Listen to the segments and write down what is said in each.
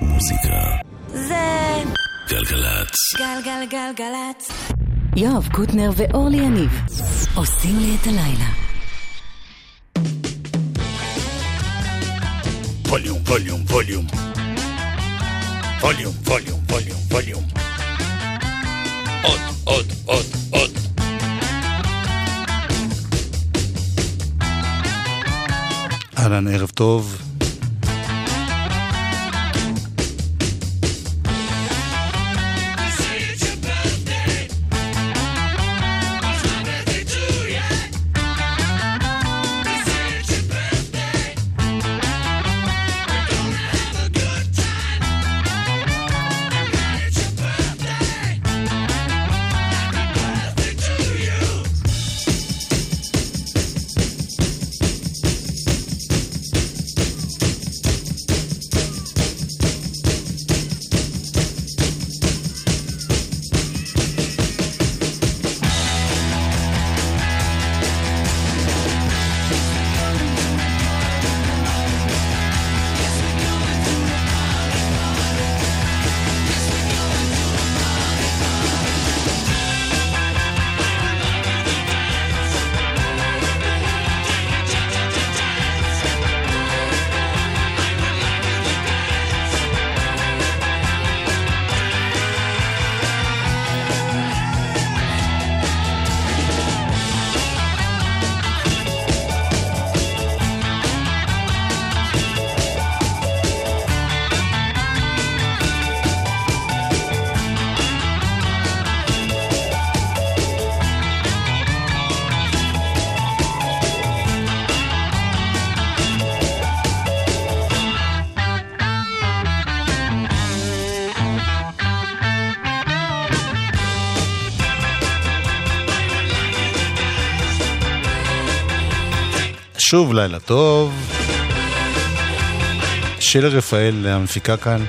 מוזיקה. זה גלגלצ. גלגלגלגלצ. יואב קוטנר ואורלי יניב עושים לי את הלילה. ווליום, ווליום, ווליום. ווליום, ווליום, ווליום, ווליום. עוד, עוד, עוד, עוד. אהלן, ערב טוב. שוב לילה טוב. שילה רפאל המפיקה כאן.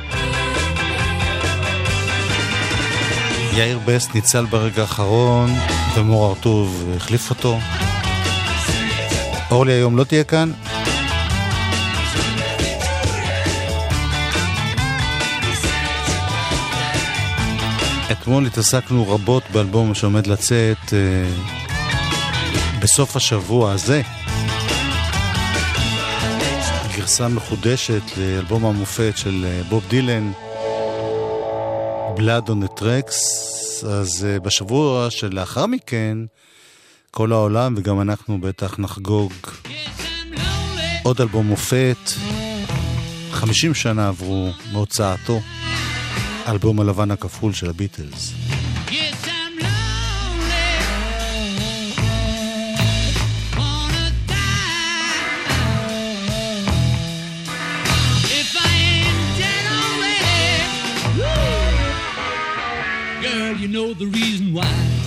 יאיר בסט ניצל ברגע האחרון, ומור ארטוב החליף אותו. אורלי היום לא תהיה כאן. אתמול התעסקנו רבות באלבום שעומד לצאת אה, בסוף השבוע הזה. גרסה מחודשת לאלבום המופת של אה, בוב דילן, on the Tracks. אז uh, בשבוע שלאחר מכן, כל העולם וגם אנחנו בטח נחגוג עוד אלבום מופת. 50 שנה עברו מהוצאתו, אלבום הלבן הכפול של הביטלס. You know the reason why.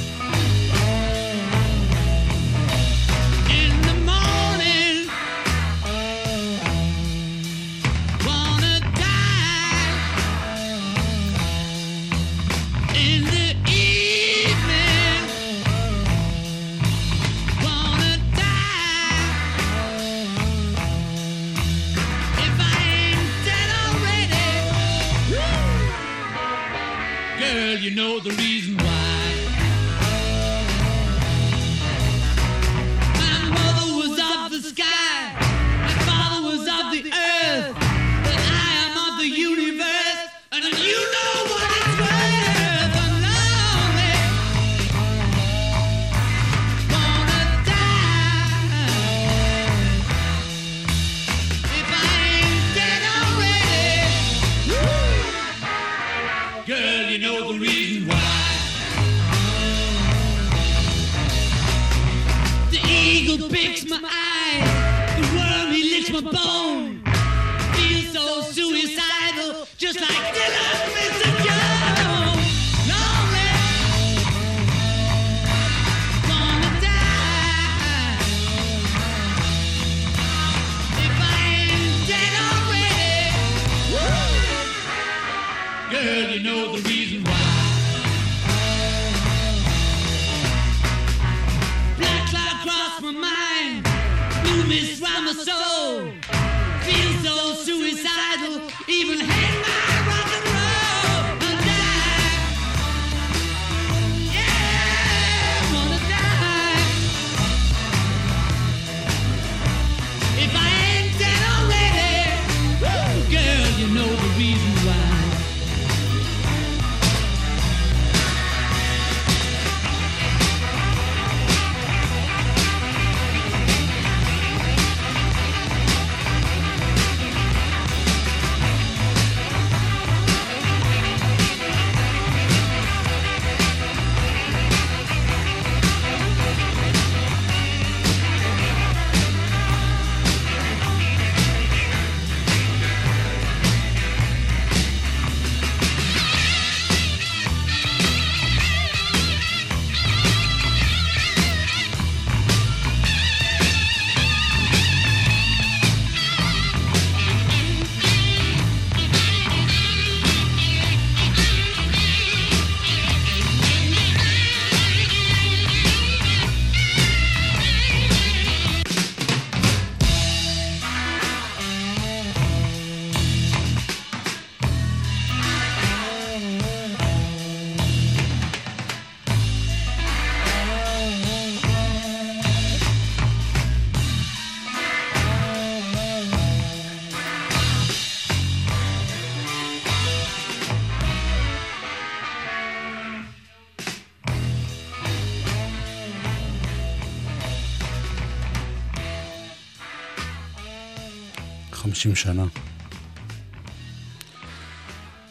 50 שנה.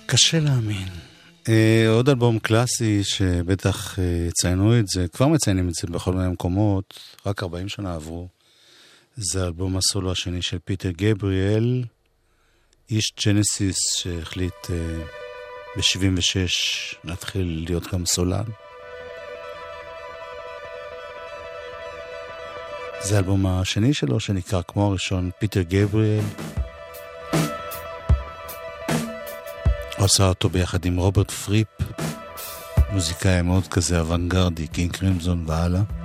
קשה להאמין. אה, עוד אלבום קלאסי שבטח אה, יציינו אה, את זה, כבר מציינים את זה בכל מיני מקומות, רק 40 שנה עברו. זה אלבום הסולו השני של פיטר גבריאל, איש ג'נסיס שהחליט אה, ב-76 להתחיל להיות גם סולן. זה האלבום השני שלו שנקרא כמו הראשון פיטר גבריאל. הוא עשה אותו ביחד עם רוברט פריפ, מוזיקאי מאוד כזה אוונגרדי, קינג קרימזון והלאה.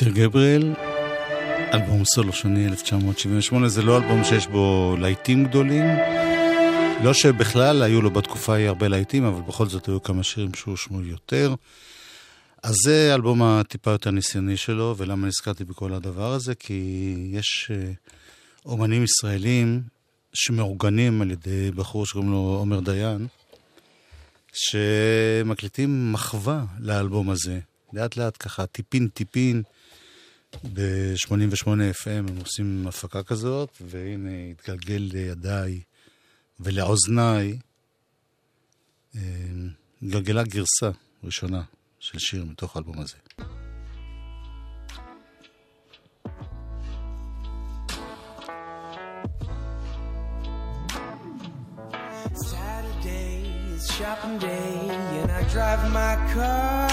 פיטר גבריאל, אלבום סולו שני 1978, זה לא אלבום שיש בו להיטים גדולים. לא שבכלל היו לו בתקופה ההיא הרבה להיטים, אבל בכל זאת היו כמה שירים שהושמעו יותר. אז זה האלבום הטיפה יותר ניסיוני שלו, ולמה נזכרתי בכל הדבר הזה? כי יש אה, אומנים ישראלים שמאורגנים על ידי בחור שקוראים לו עומר דיין, שמקליטים מחווה לאלבום הזה. לאט לאט ככה, טיפין טיפין, ב-88 FM הם עושים הפקה כזאת, והנה התגלגל לידיי ולאוזניי, אה, התגלגלה גרסה ראשונה של שיר מתוך האלבום הזה. Shopping day, and I drive my car,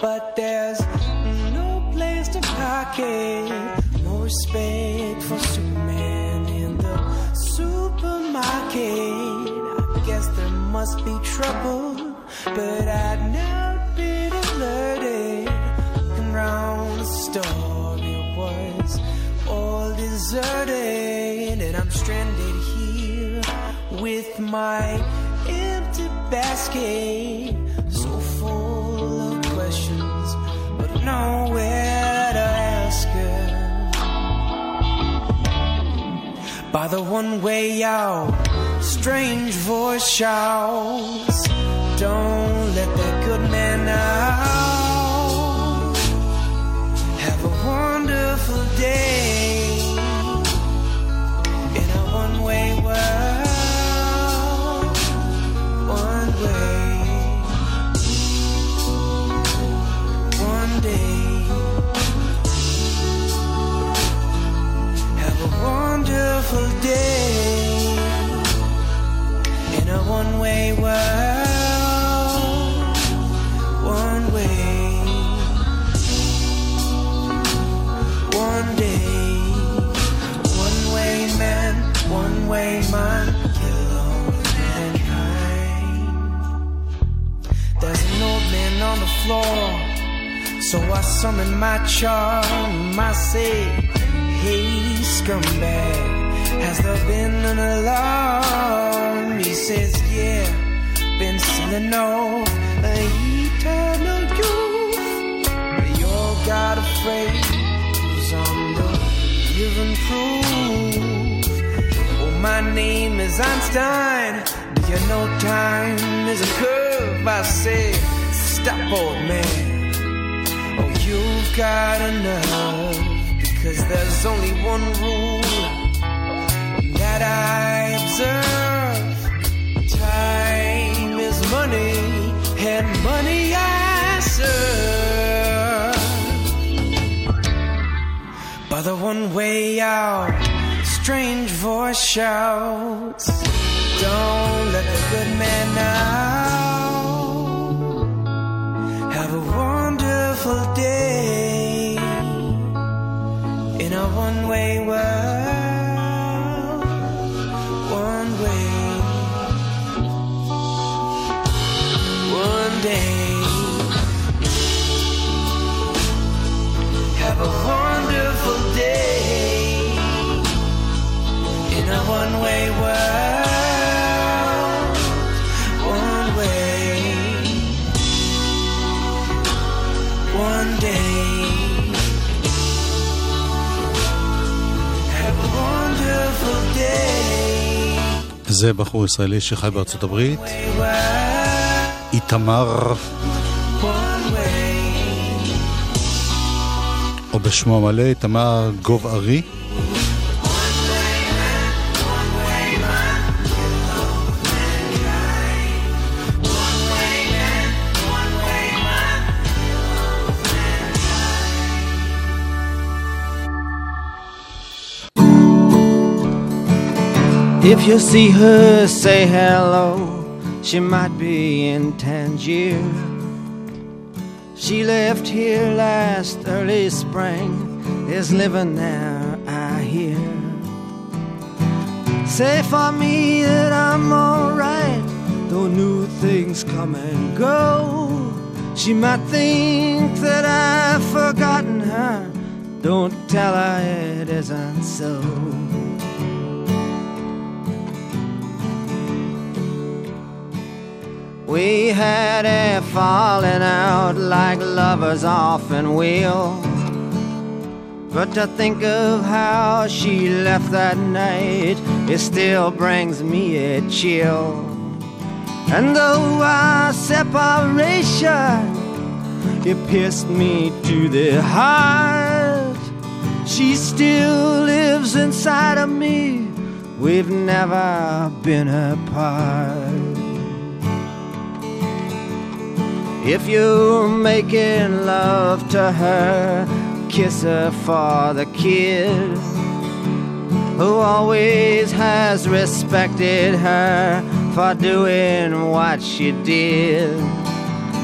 but there's no to park it. No respect for Superman in the supermarket. I guess there must be trouble, but I'd not been alerted. Looking round the store, it was all deserted, and I'm stranded here with my empty basket, so full of questions, but nowhere By the one way out, strange voice shouts, Don't let that good man out. Have a wonderful day in a one way world. One way. Wonderful day in a one way world. One way. One day. One way man, one way man, kill all mankind. There's an old man on the floor, so I summon my charm. I say, Hey, scumbag, has there been an alarm? He says, Yeah, been selling off eternal youth. You're God afraid, who's on the given proof. Oh, my name is Einstein. Do you know time is a curve? I say, stop, old man. Oh, you've got enough. Because there's only one rule that I observe. Time is money, and money I serve. By the one way out, strange voice shouts, Don't let the good man out. Have a wonderful day one way world. One way. One day. Have a wonderful day in a one way world. זה בחור ישראלי שחי בארצות הברית. איתמר. או בשמו המלא, איתמר גוב ארי. If you see her, say hello. She might be in Tangier. She left here last early spring, is living there, I hear. Say for me that I'm alright, though new things come and go. She might think that I've forgotten her, Don't tell her it isn't so. We had a falling out like lovers often will. But to think of how she left that night, it still brings me a chill. And though our separation, it pierced me to the heart, she still lives inside of me. We've never been apart. If you're making love to her, kiss her for the kid who always has respected her for doing what she did.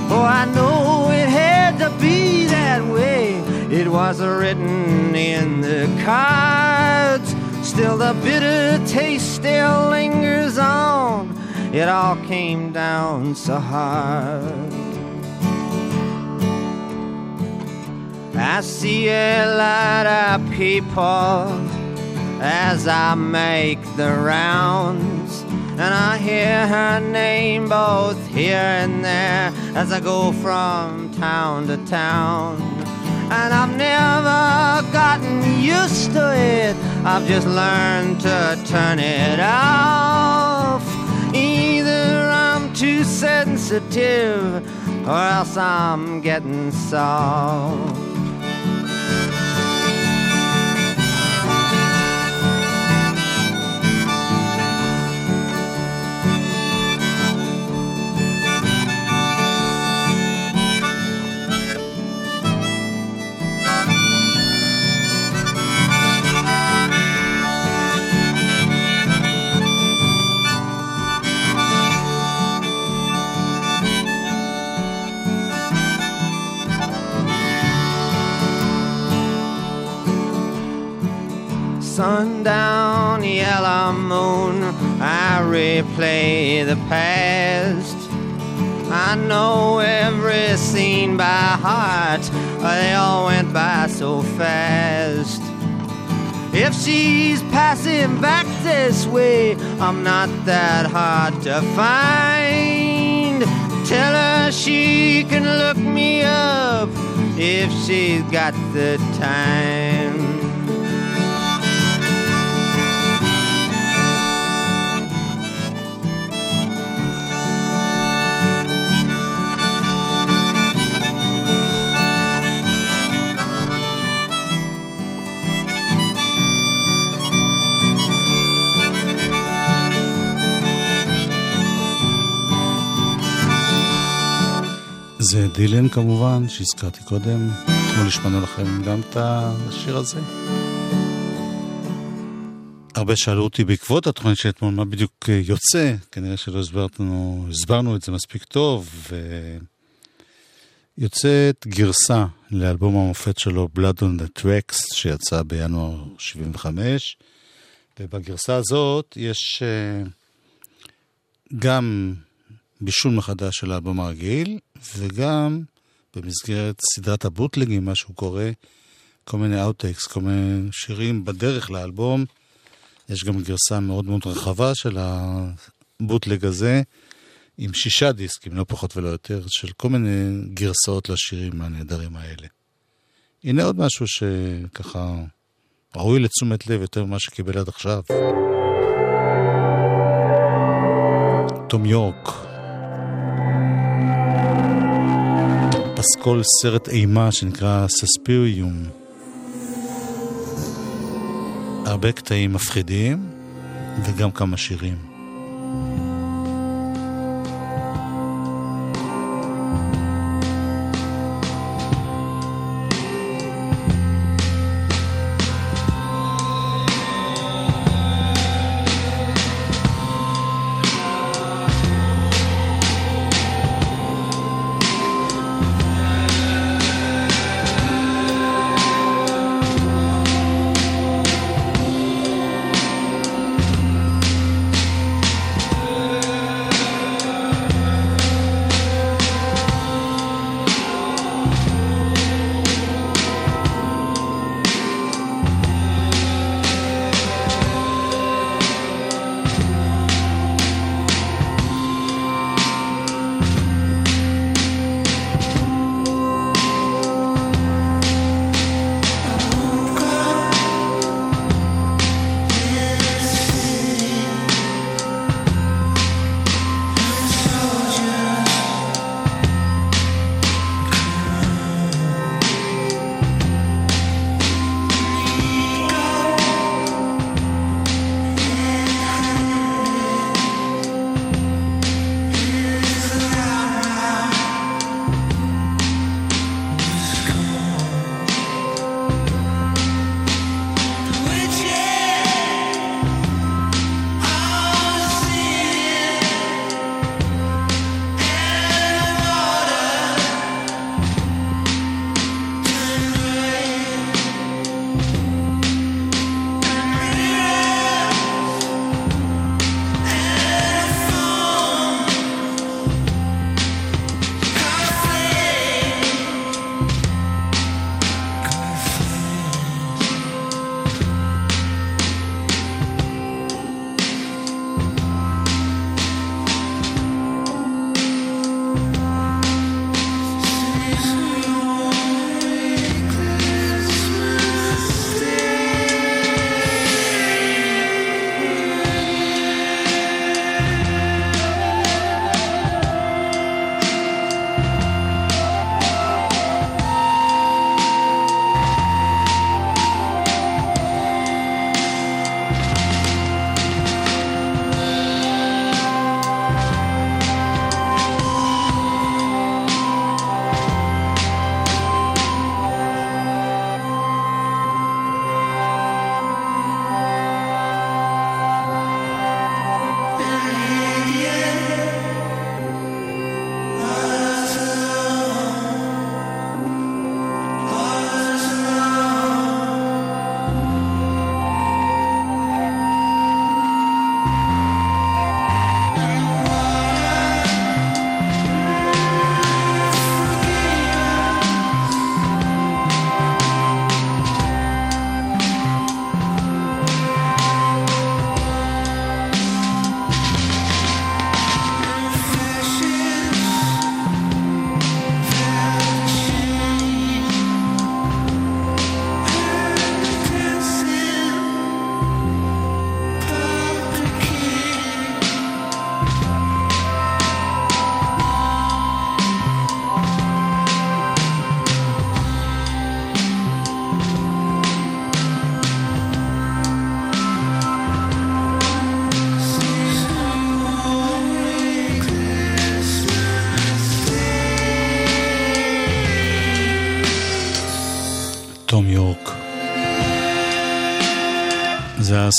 Oh, I know it had to be that way. It was written in the cards. Still, the bitter taste still lingers on. It all came down so hard. I see a lot of people as I make the rounds. And I hear her name both here and there as I go from town to town. And I've never gotten used to it, I've just learned to turn it off. Either I'm too sensitive or else I'm getting soft. Sundown yellow moon, I replay the past. I know every scene by heart, they all went by so fast. If she's passing back this way, I'm not that hard to find. Tell her she can look me up if she's got the time. זה דילן כמובן, שהזכרתי קודם. אתמול השמענו לכם גם את השיר הזה. הרבה שאלו אותי בעקבות התוכנית של אתמול מה בדיוק יוצא, כנראה שלא הסברנו, הסברנו את זה מספיק טוב, ויוצאת גרסה לאלבום המופת שלו, Blood on the Tracks, שיצא בינואר 75, ובגרסה הזאת יש גם בישול מחדש של האלבום הרגיל, וגם במסגרת סדרת הבוטלגים, מה שהוא קורא, כל מיני אאוטטקס, כל מיני שירים בדרך לאלבום. יש גם גרסה מאוד מאוד רחבה של הבוטלג הזה, עם שישה דיסקים, לא פחות ולא יותר, של כל מיני גרסאות לשירים הנהדרים האלה. הנה עוד משהו שככה ראוי לתשומת לב יותר ממה שקיבל עד עכשיו. תום יורק. פסקול סרט אימה שנקרא סספיריום. הרבה קטעים מפחידים וגם כמה שירים.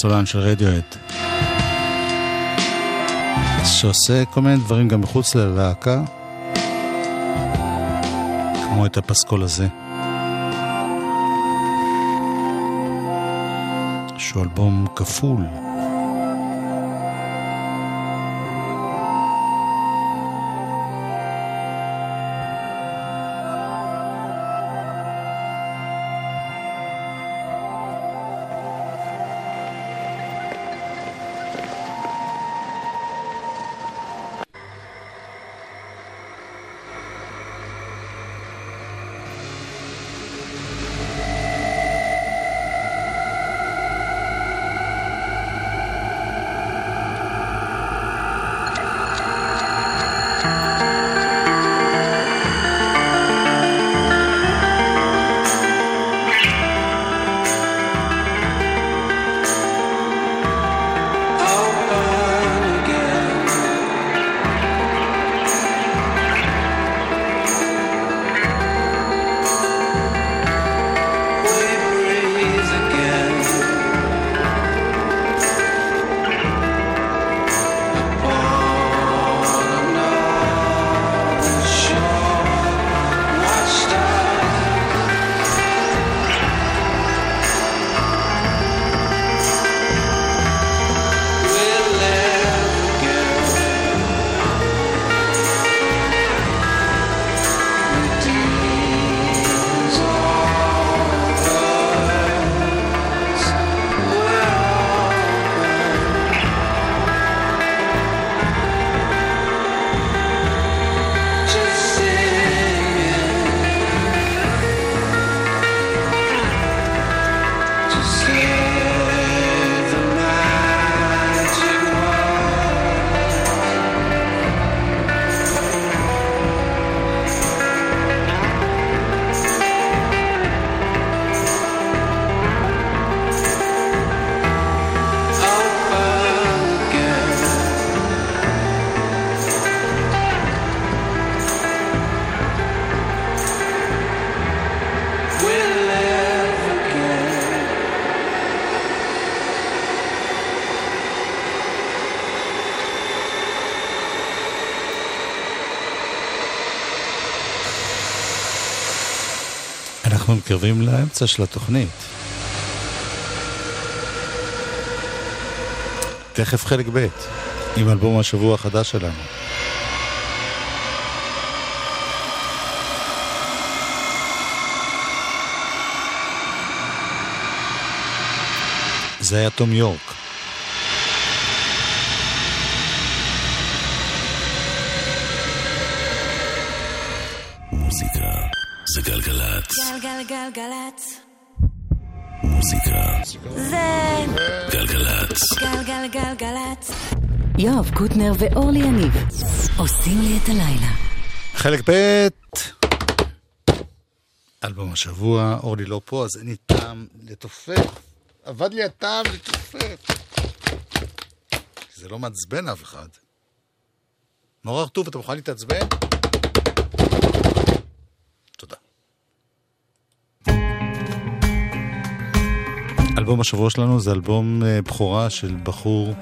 הסולן של רדיואט. שעושה כל מיני דברים גם מחוץ ללהקה, כמו את הפסקול הזה. שהוא אלבום כפול. מתקרבים לאמצע של התוכנית. תכף חלק ב', עם אלבום השבוע החדש שלנו. זה היה תום יורק. גלגלצ. מוזיקה זה גלגלצ. גלגלגלגלצ. יואב קוטנר ואורלי יניב עושים לי את הלילה. חלק ב', אלבום השבוע, אורלי לא פה, אז אין לי טעם לתופף. עבד לי הטעם לתופף. זה לא מעצבן אף אחד. נורא רטוב, אתה מוכן להתעצבן? אלבום השבוע שלנו זה אלבום אה, בכורה של בחור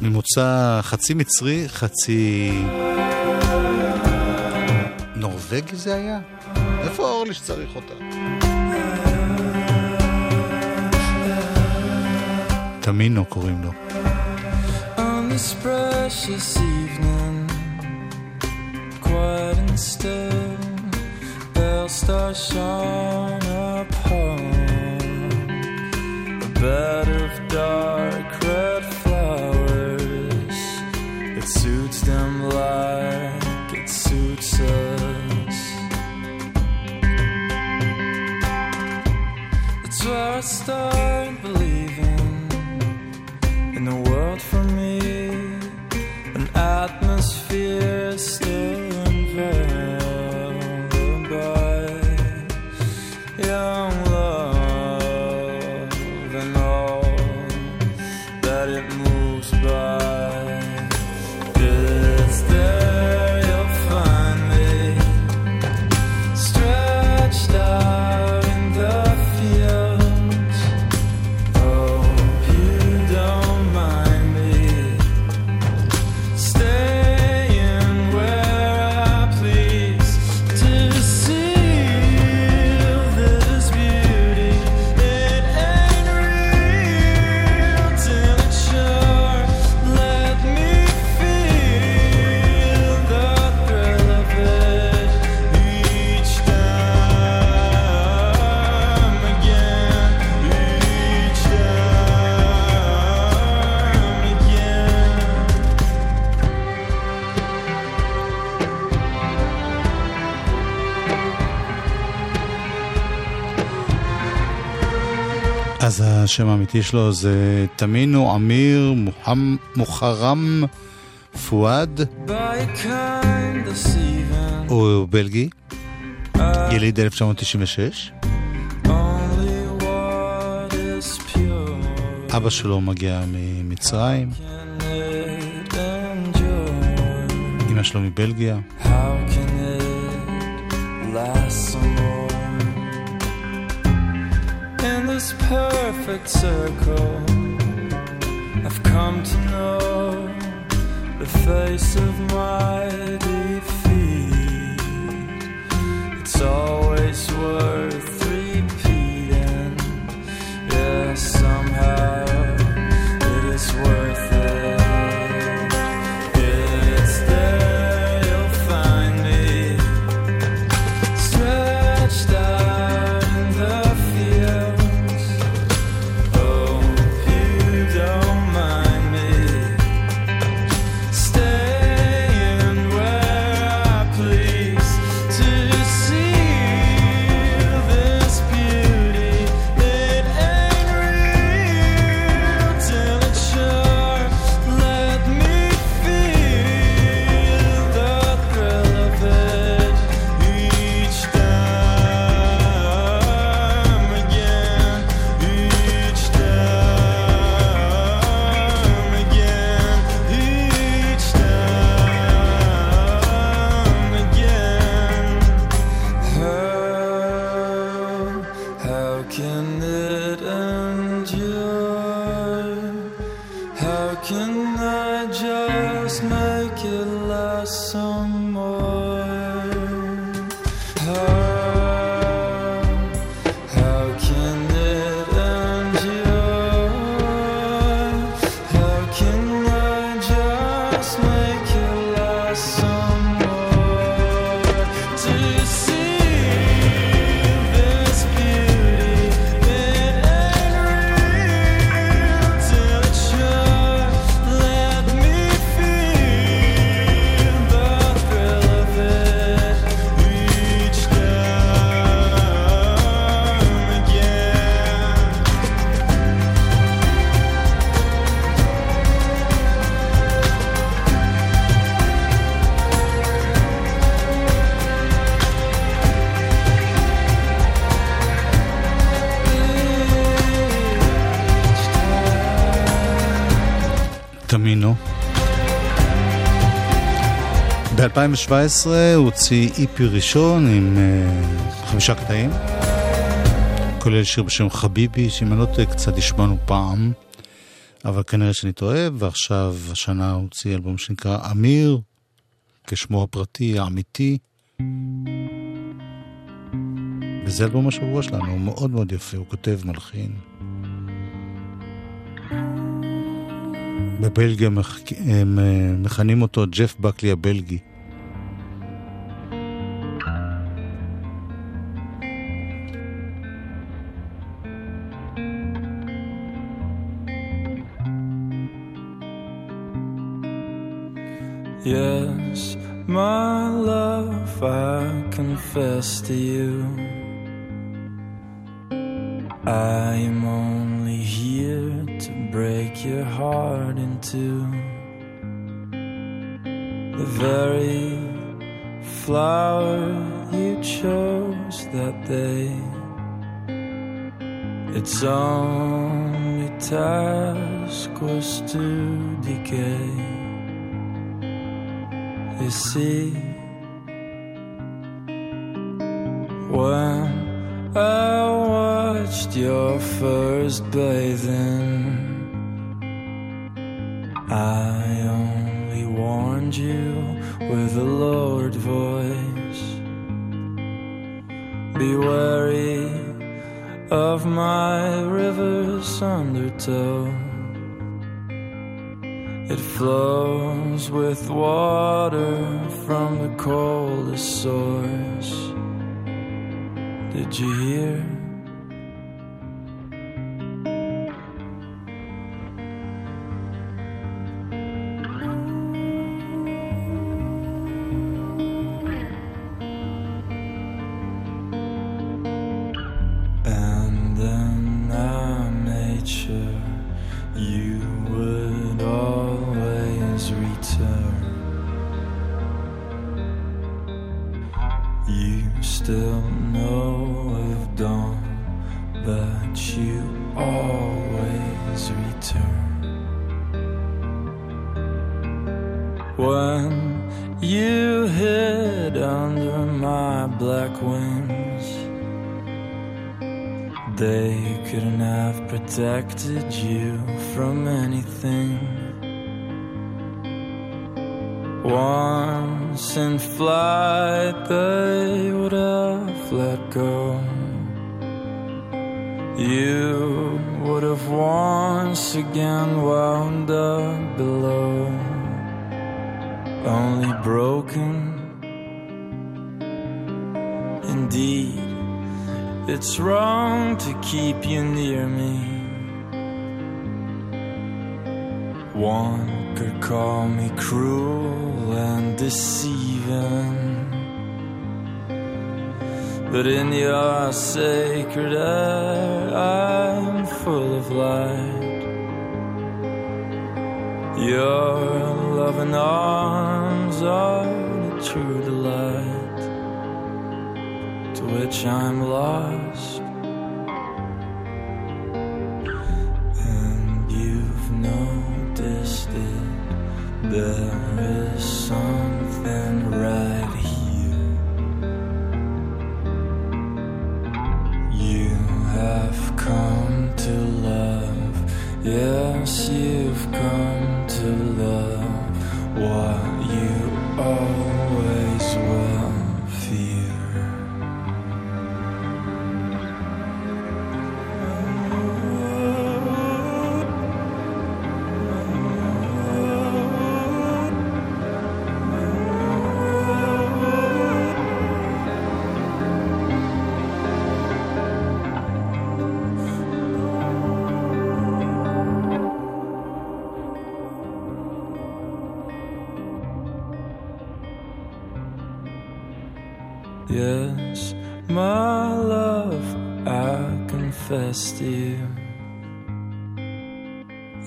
ממוצא חצי מצרי, חצי... נורבגי זה היה? איפה אורלי שצריך אותה? תמינו קוראים לו. On this precious evening, quiet and still, pale star shone upon a bed of dark red flowers. It suits them like it suits us. It's where I start believing in the world השם האמיתי שלו זה תמינו אמיר מוחמ... מוחרם פואד, הוא בלגי, יליד 1996. only what is pure אבא שלו מגיע ממצרים. אמא שלו מבלגיה. How can perfect circle, I've come to know the face of my defeat. It's always worth ב-2017 הוא הוציא איפי ראשון עם uh, חמישה קטעים, כולל שיר בשם חביבי, שאם אני לא טועה קצת השמענו פעם, אבל כנראה שאני טועה, ועכשיו השנה הוא הוציא אלבום שנקרא אמיר, כשמו הפרטי, האמיתי. וזה אלבום השבוע שלנו, הוא מאוד מאוד יפה, הוא כותב, מלחין. בבלגיה אה, מכנים אותו ג'ף בקלי הבלגי. Yes, my love, I confess to you. I am only here to break your heart in two. The very flower you chose that day. Its only task was to decay. You see, when I watched your first bathing, I only warned you with a lowered voice. Be wary of my river's undertow. Flows with water from the coldest source. Did you hear? Once in flight, they would have let go. You would have once again wound up below, only broken. Indeed, it's wrong to keep you near me. One could call me cruel and deceiving. But in your sacred air, I'm full of light. Your loving arms are the true delight to which I'm lost. There is something right Yes, my love, I confess to you.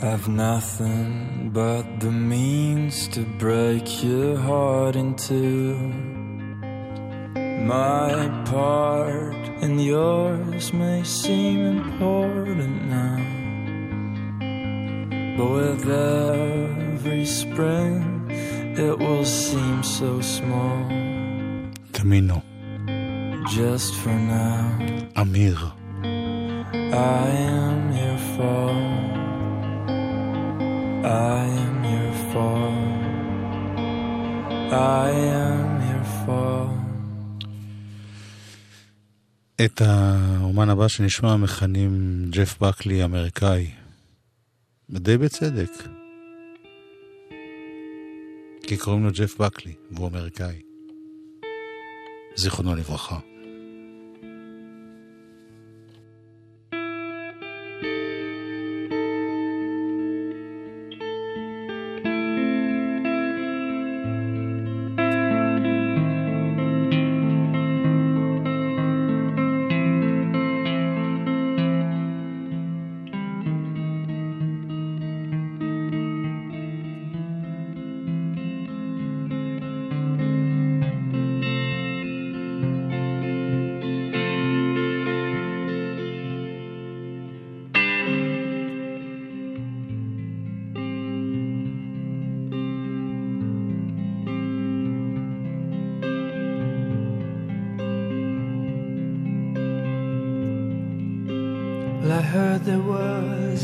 I've nothing but the means to break your heart in two. My part and yours may seem important now, but with every spring, it will seem so small. Camino. Just for now. אמיר. I am your fall. I am your fall. I am your fall. את האומן הבא שנשמע מכנים ג'ף בקלי אמריקאי. די בצדק. כי קוראים לו ג'ף בקלי, והוא אמריקאי. זיכרונו לברכה.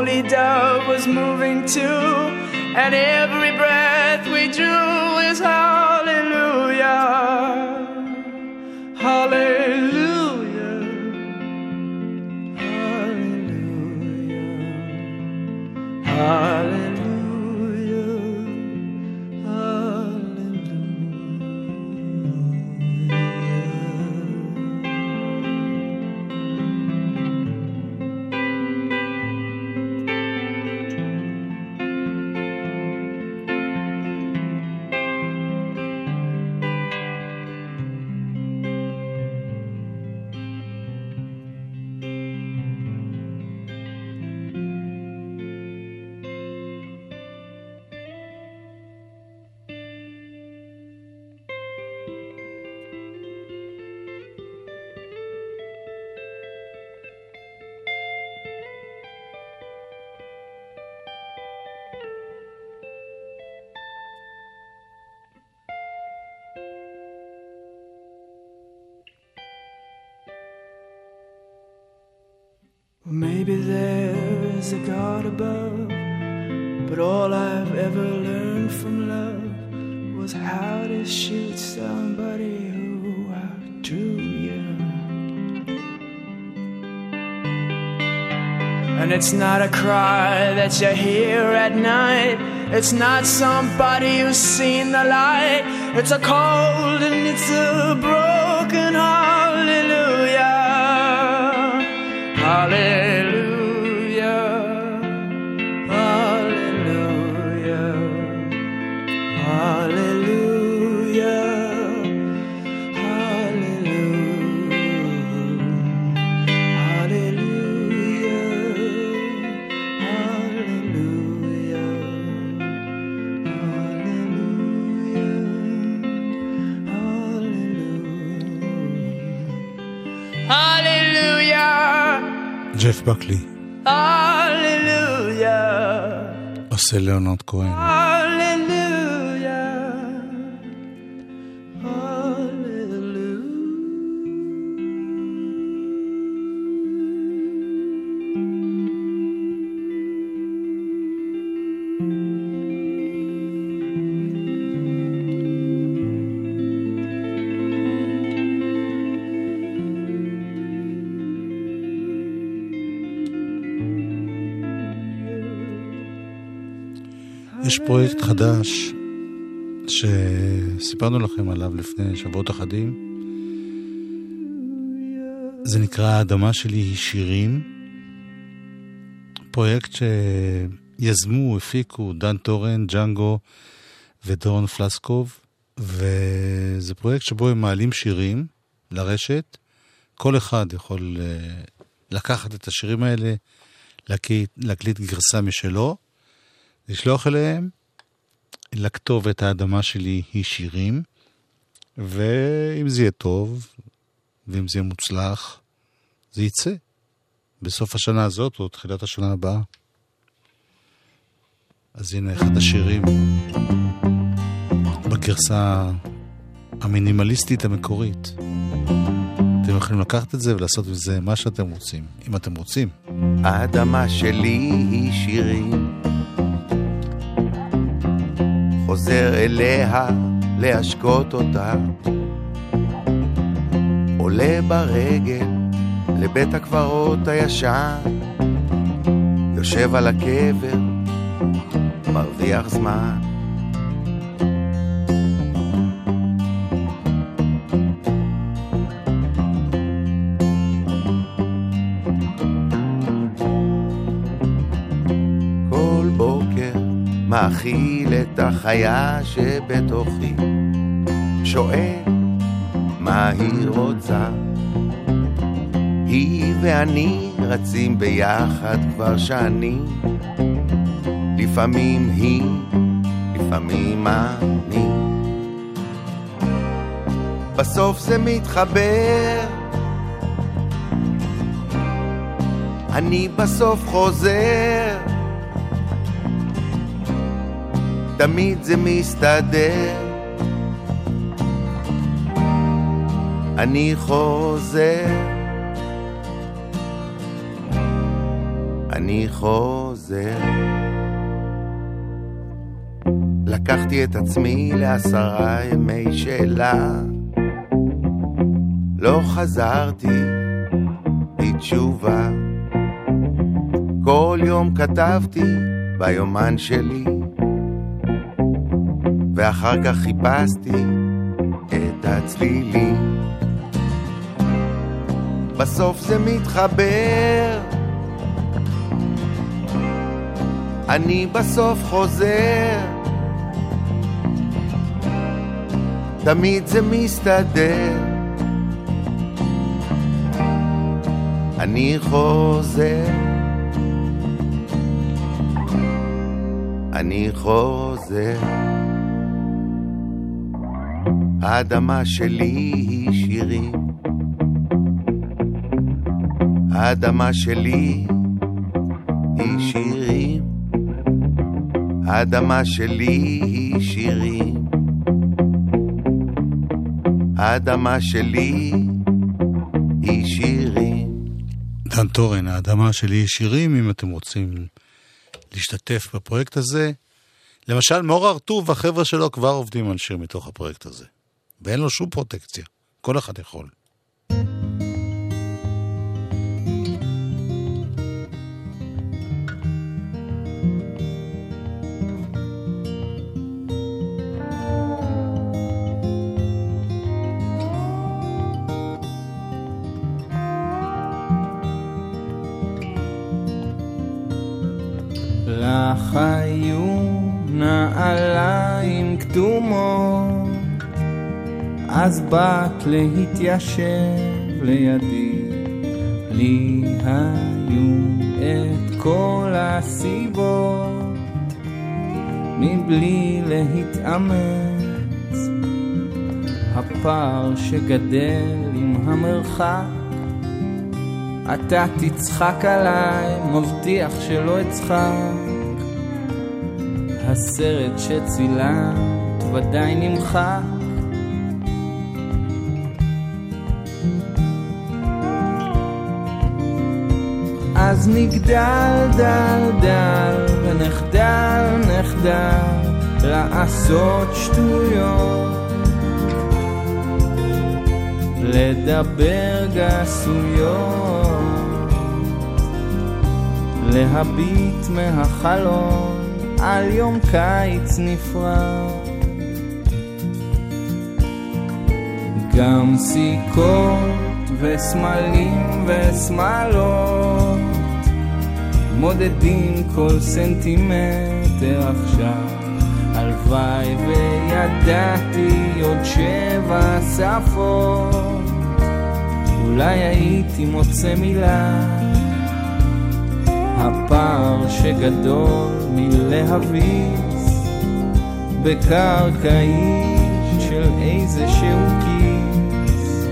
Holy dove was moving too, and every Maybe there's a God above, but all I've ever learned from love was how to shoot somebody who outdrew you. And it's not a cry that you hear at night. It's not somebody who's seen the light. It's a cold and it's a broken hallelujah. Jerusalén. ג'ף בקלי Hallelujah. עושה ליאונרד כהן. יש פרויקט חדש שסיפרנו לכם עליו לפני שבועות אחדים. זה נקרא האדמה שלי היא שירים. פרויקט שיזמו, הפיקו דן טורן, ג'אנגו ודורון פלסקוב, וזה פרויקט שבו הם מעלים שירים לרשת. כל אחד יכול אה, לקחת את השירים האלה, להקליט, להקליט גרסה משלו, לשלוח אליהם, לכתובת האדמה שלי היא שירים, ואם זה יהיה טוב, ואם זה יהיה מוצלח, זה יצא. בסוף השנה הזאת או תחילת השנה הבאה. אז הנה אחד השירים בגרסה המינימליסטית המקורית. אתם יכולים לקחת את זה ולעשות עם זה מה שאתם רוצים, אם אתם רוצים. האדמה שלי היא שירים, חוזר אליה להשקות אותה, עולה ברגל לבית הקברות הישן, יושב על הקבר, מרוויח זמן. כל מאכיל את החיה שבתוכי, שואל מה היא רוצה. היא ואני רצים ביחד כבר שנים, לפעמים היא, לפעמים אני. בסוף זה מתחבר, אני בסוף חוזר, תמיד זה מסתדר. אני חוזר, אני חוזר. לקחתי את עצמי לעשרה ימי שאלה, לא חזרתי בתשובה. כל יום כתבתי ביומן שלי, ואחר כך חיפשתי את הצלילים. בסוף זה מתחבר, אני בסוף חוזר, תמיד זה מסתדר. אני חוזר, אני חוזר. האדמה שלי היא שירים, האדמה שלי היא שירים, האדמה שלי היא שירים, האדמה שלי היא שירים. דן טורן, האדמה שלי היא שירים, אם אתם רוצים להשתתף בפרויקט הזה. למשל, מאור הרטוב והחבר'ה שלו כבר עובדים על שיר מתוך הפרויקט הזה. ואין לו שום פרוטקציה, כל אחד יכול. לך היו נעליים כתומות, אז באת להתיישב לידי. לי היו את כל הסיבות, מבלי להתאמץ. הפער שגדל עם המרחק אתה תצחק עליי, מבטיח שלא אצחק. הסרט שצילמת ודאי נמחק. אז נגדל דל דל ונחדל נחדל לעשות שטויות. לדבר גסויות להביט מהחלון על יום קיץ נפרד. גם סיכות וסמלים ושמאלות מודדים כל סנטימטר עכשיו. הלוואי וידעתי עוד שבע שפות. אולי הייתי מוצא מילה. הפער שגדול מלהביס בקרקעית של איזשהו כיס.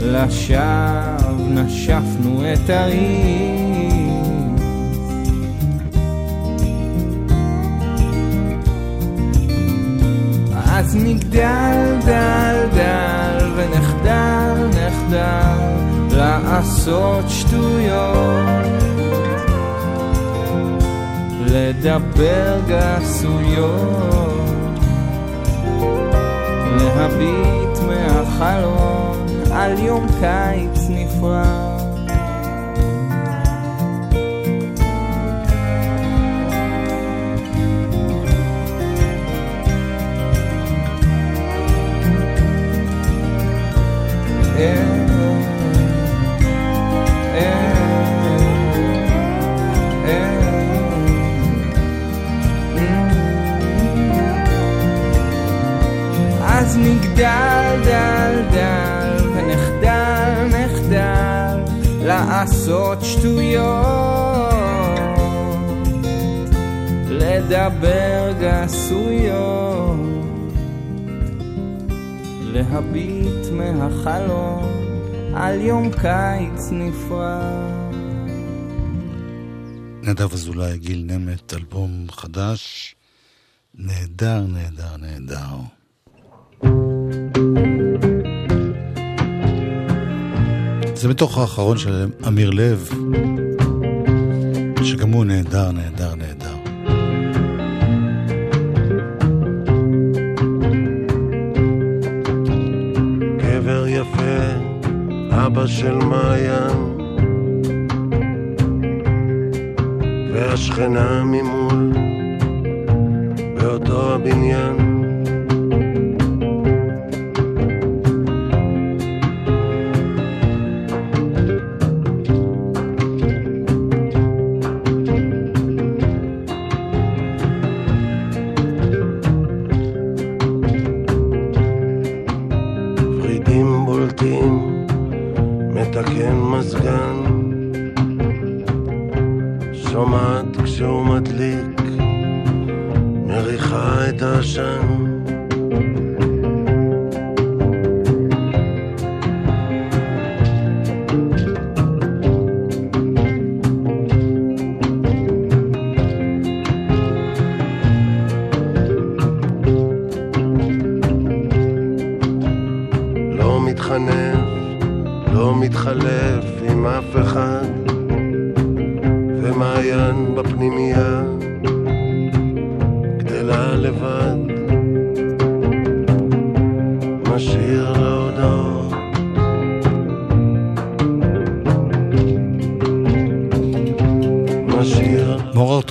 לשווא נשפנו את הריס נגדל דל דל ונחדל נחדל לעשות שטויות. לדבר גסויות. להביט מהחלון על יום קיץ נפרד לדבר גסויות להביט מהחלום על יום קיץ נפרד נדב אזולאי, גיל נמט, אלבום חדש. נהדר, נהדר, נהדר. זה מתוך האחרון של אמיר לב, שגם הוא נהדר, נהדר. אבא של מעיין, והשכנה ממול, באותו הבניין. מתקן מזגן, שומעת כשהוא מדליק, מריחה את העשן.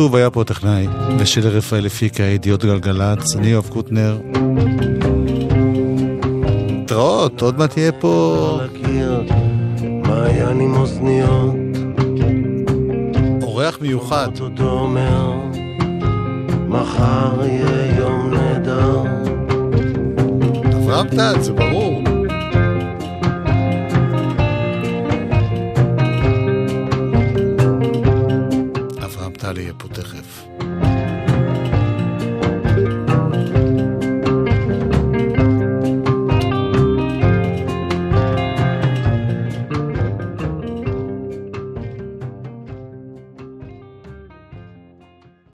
הרטוב היה פה טכנאי, ושלי רפאל הפיקה ידיעות גלגלצ, אני יואב קוטנר. להתראות, עוד מעט תהיה פה לקיר, מעיין עם אוזניות, אורח מיוחד. מחר יהיה יום נהדר. אברהם טל, זה ברור.